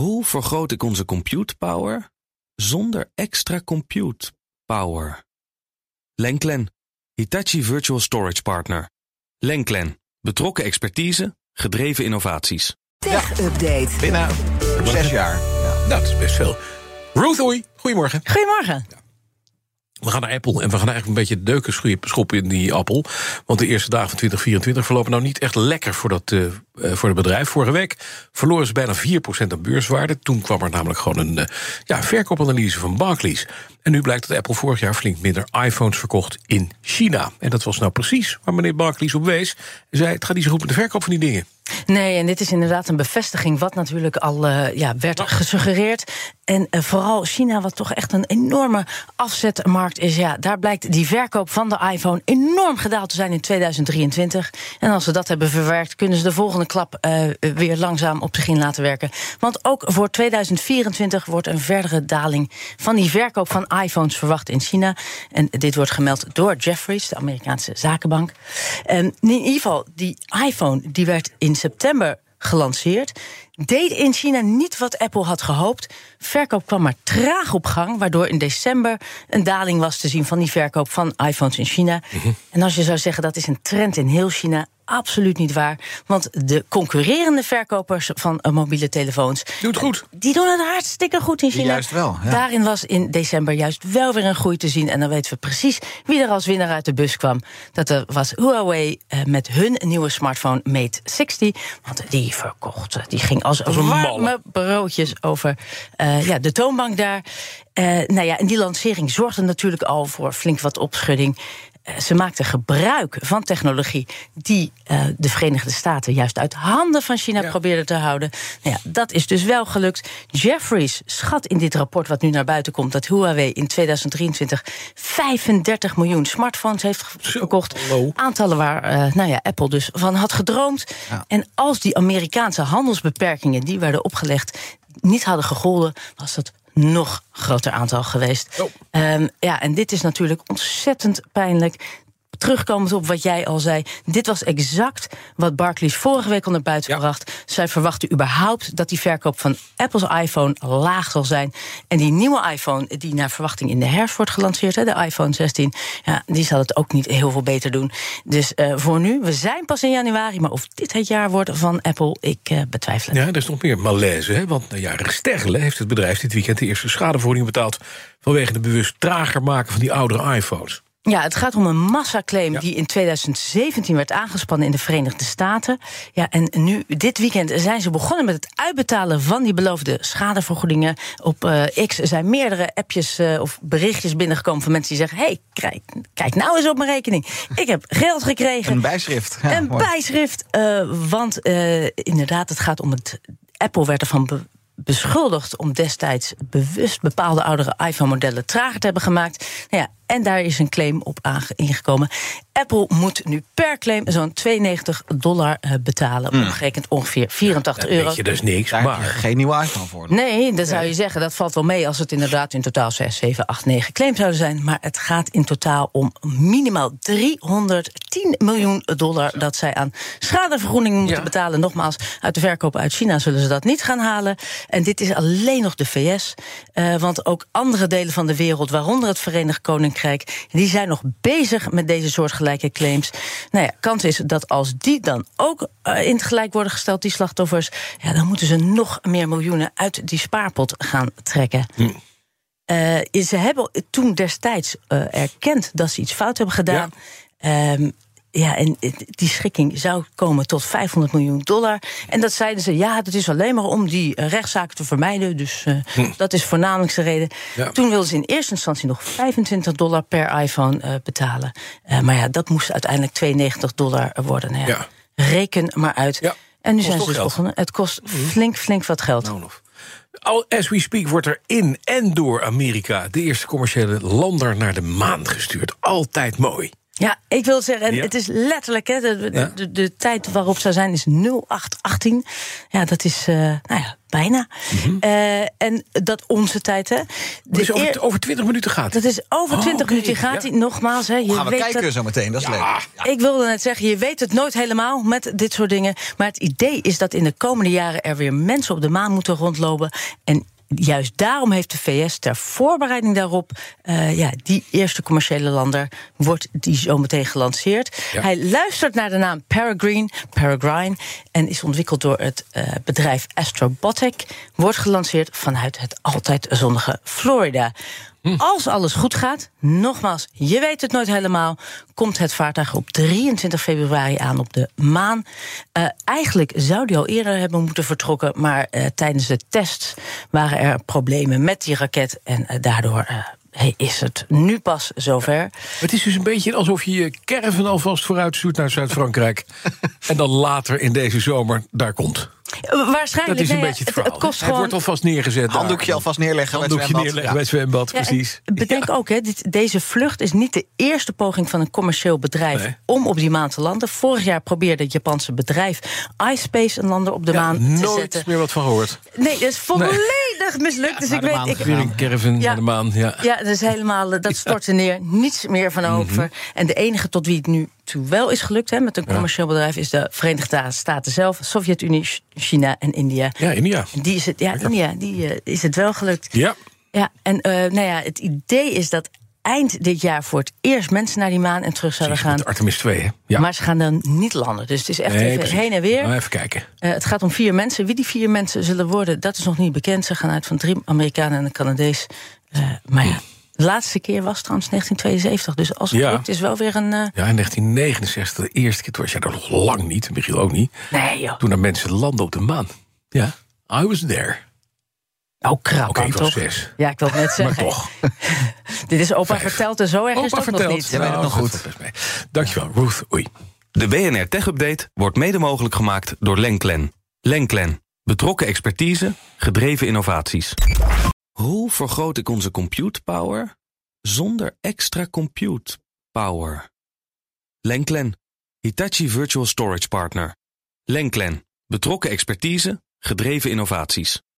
Hoe vergroot ik onze compute power zonder extra compute power? Lenklen, Hitachi Virtual Storage Partner. Lenklen, betrokken expertise, gedreven innovaties. Tech-update. Binnen zes jaar. Ja. Dat is best veel. Ruth Oei, goedemorgen. Goedemorgen. We gaan naar Apple en we gaan eigenlijk een beetje deuken schoppen in die appel. Want de eerste dagen van 2024 verlopen nou niet echt lekker voor, dat, uh, voor het bedrijf. Vorige week verloren ze bijna 4% aan beurswaarde. Toen kwam er namelijk gewoon een uh, ja, verkoopanalyse van Barclays. En nu blijkt dat Apple vorig jaar flink minder iPhones verkocht in China. En dat was nou precies waar meneer Barclays op wees. Hij zei, het gaat niet zo goed met de verkoop van die dingen. Nee, en dit is inderdaad een bevestiging wat natuurlijk al uh, ja, werd gesuggereerd. En uh, vooral China, wat toch echt een enorme afzetmarkt is. Ja, daar blijkt die verkoop van de iPhone enorm gedaald te zijn in 2023. En als ze dat hebben verwerkt, kunnen ze de volgende klap uh, weer langzaam op zich in laten werken. Want ook voor 2024 wordt een verdere daling van die verkoop van iPhones verwacht in China. En dit wordt gemeld door Jefferies, de Amerikaanse zakenbank. En in ieder geval, die iPhone die werd in september gelanceerd. Deed in China niet wat Apple had gehoopt. Verkoop kwam maar traag op gang, waardoor in december een daling was te zien van die verkoop van iPhones in China. Mm -hmm. En als je zou zeggen dat is een trend in heel China, absoluut niet waar. Want de concurrerende verkopers van uh, mobiele telefoons. Doet goed. Die doen het hartstikke goed in China. Juist wel. Ja. Daarin was in december juist wel weer een groei te zien. En dan weten we precies wie er als winnaar uit de bus kwam. Dat was Huawei uh, met hun nieuwe smartphone Mate 60. Want die verkocht, die ging als warme broodjes over uh, ja, de toonbank daar. nou ja, en die lancering zorgde natuurlijk al voor flink wat opschudding ze maakten gebruik van technologie die uh, de Verenigde Staten juist uit handen van China ja. probeerden te houden. Nou ja, dat is dus wel gelukt. Jeffries schat in dit rapport wat nu naar buiten komt dat Huawei in 2023 35 miljoen smartphones heeft verkocht. Aantallen waar uh, nou ja, Apple dus van had gedroomd. Ja. En als die Amerikaanse handelsbeperkingen die werden opgelegd niet hadden gegolden, was dat nog groter aantal geweest. Oh. Um, ja, en dit is natuurlijk ontzettend pijnlijk. Terugkomend op wat jij al zei, dit was exact wat Barclays vorige week al naar buiten Ja. gebracht. Zij verwachten überhaupt dat die verkoop van Apple's iPhone laag zal zijn. En die nieuwe iPhone, die naar verwachting in de herfst wordt gelanceerd, hè, de iPhone 16, ja, die zal het ook niet heel veel beter doen. Dus uh, voor nu, we zijn pas in januari, maar of dit het jaar wordt van Apple, ik uh, betwijfel het. Ja, er is nog meer malaise. Hè? Want na jaren stergelen heeft het bedrijf dit weekend de eerste schadevergoeding betaald. vanwege de bewust trager maken van die oudere iPhones. Ja, het gaat om een massaclaim Ja. die in 2017 werd aangespannen in de Verenigde Staten. Ja, en nu, dit weekend, zijn ze begonnen met het uitbetalen van die beloofde schadevergoedingen. Op uh, X zijn meerdere appjes uh, of berichtjes binnengekomen van mensen die zeggen: hey, kijk, kijk nou eens op mijn rekening. Ik heb geld gekregen. Een bijschrift. Ja, een mooi. bijschrift. Uh, want inderdaad, het gaat om het. Apple werd ervan be beschuldigd om destijds bewust bepaalde oudere iPhone-modellen trager te hebben gemaakt. Nou ja, en daar is een claim op ingekomen. Apple moet nu per claim zo'n 92 dollar uh, betalen. Mm. Omgerekend ongeveer 84 dat euro. Weet je, dat is niks. Daar Maar geen nieuwe iPhone voor. Nee, dan zou je zeggen, dat valt wel mee als het inderdaad in totaal 6, 7, 8, 9 claims zouden zijn. Maar het gaat in totaal om minimaal 310 miljoen dollar dat zij aan schadevergoeding moeten Ja. betalen. Nogmaals, uit de verkoop uit China zullen ze dat niet gaan halen. En dit is alleen nog de VS. Uh, want ook andere delen van de wereld, waaronder het Verenigd Koninkrijk, die zijn nog bezig met deze soortgelijke claims. Nou ja, kans is dat als die dan ook uh, in het gelijk worden gesteld, die slachtoffers, ja, dan moeten ze nog meer miljoenen uit die spaarpot gaan trekken. Hm. Uh, ze hebben toen destijds uh, erkend dat ze iets fout hebben gedaan. Ja. Um, ja, en die schikking zou komen tot 500 miljoen dollar. En dat zeiden ze, ja, dat is alleen maar om die uh, rechtszaken te vermijden. Dus uh, hm. dat is voornamelijk de reden. Ja. Toen wilden ze in eerste instantie nog 25 dollar per iPhone uh, betalen. maar ja, dat moest uiteindelijk 92 dollar worden. Nou ja, Ja. Reken maar uit. Ja. En nu Kost zijn ze dus begonnen. Het kost flink, flink wat geld. Nou, nog. As we speak wordt er in en door Amerika de eerste commerciële lander naar de maan gestuurd. Altijd mooi. Ja, ik wil zeggen, Ja. het is letterlijk, hè, de, de, Ja. de, de tijd waarop zou zijn is 0818. Ja, dat is, eh, nou ja, bijna. Eh, en dat onze tijd, hè. Dus eer- over, over 20 minuten gaat. dat is over Oh, 20 oké, minuten gaat ja. hij. Nogmaals, hè, je Gaan we weet kijken dat, zo meteen, dat is leuk. Ja. ik wilde net zeggen, je weet het nooit helemaal met dit soort dingen. Maar het idee is dat in de komende jaren er weer mensen op de maan moeten rondlopen. En juist daarom heeft de VS ter voorbereiding daarop, eh, ja, die eerste commerciële lander, wordt die zo meteen gelanceerd. Ja. Hij luistert naar de naam Peregrine, Peregrine, en is ontwikkeld door het eh, bedrijf Astrobotic. Wordt gelanceerd vanuit het altijd zonnige Florida. Als alles goed gaat, nogmaals, je weet het nooit helemaal, komt het vaartuig op 23 februari aan op de maan. Eh, eigenlijk zou die al eerder hebben moeten vertrokken, maar eh, tijdens de test waren er problemen met die raket en eh, daardoor. eh, hey, is het nu pas zover? Het is dus een beetje alsof je je caravan alvast vooruit stuurt naar Zuid-Frankrijk. en dan later in deze zomer daar komt. Waarschijnlijk. Dat is een nee, beetje het het, verhaal. het kost Hij gewoon. wordt alvast neergezet. daar. Handdoekje alvast neerleggen bij het Handdoekje zwembad. neerleggen Ja. bij het zwembad, Ja, precies. Bedenk ook, hè, dit, deze vlucht is niet de eerste poging van een commercieel bedrijf Nee. om op die maan te landen. Vorig jaar probeerde het Japanse bedrijf iSpace een lander op de Ja, maan te nooit zetten. meer wat van gehoord. Nee, dat is volledig mislukt. dus naar ik de weet. maan Ik, een caravan Ja. de maan. Ja. ja, dat is helemaal. eh, Dat stortte neer. Niets meer van over. Mhm. En de enige tot wie het nu toe wel is gelukt hè, met een commercieel bedrijf is de Verenigde Staten zelf, Sovjet-Unie, China en India. ja, India. Die is het, ja, India, die eh, is het wel gelukt. Ja, Ja, en eh, nou ja, het idee is dat eind dit jaar voor het eerst mensen naar die maan en terug zouden precies, gaan. Artemis 2. Hè? Ja. Maar ze gaan dan niet landen. Dus het is echt Nee, even heen en weer. Nou, even kijken. Eh, het gaat om vier mensen. Wie die vier mensen zullen worden, dat is nog niet bekend. Ze gaan uit van drie Amerikanen en een Canadees. Eh, maar ja, de laatste keer was trouwens 1972. Dus als het Ja. lukt, is wel weer een. eh, Ja, in 1969, de eerste keer, toen was jij er nog lang niet, Michiel ook niet. nee, joh. Toen er mensen landen op de maan. Ja, I was there. Oh, krap Oké, ik was toch? zes. Ja, ik wil het net Maar zeggen. toch. Dit is opa verteld en zo erg is het Opa nog niet. Jij weet het Nou, nog goed. Dankjewel, Ruth. Oei. De BNR Tech Update wordt mede mogelijk gemaakt door Lenklen. Lenklen. Betrokken expertise, gedreven innovaties. Hoe vergroot ik onze compute power zonder extra compute power? Lenklen. Hitachi Virtual Storage Partner. Lenklen. Betrokken expertise, gedreven innovaties.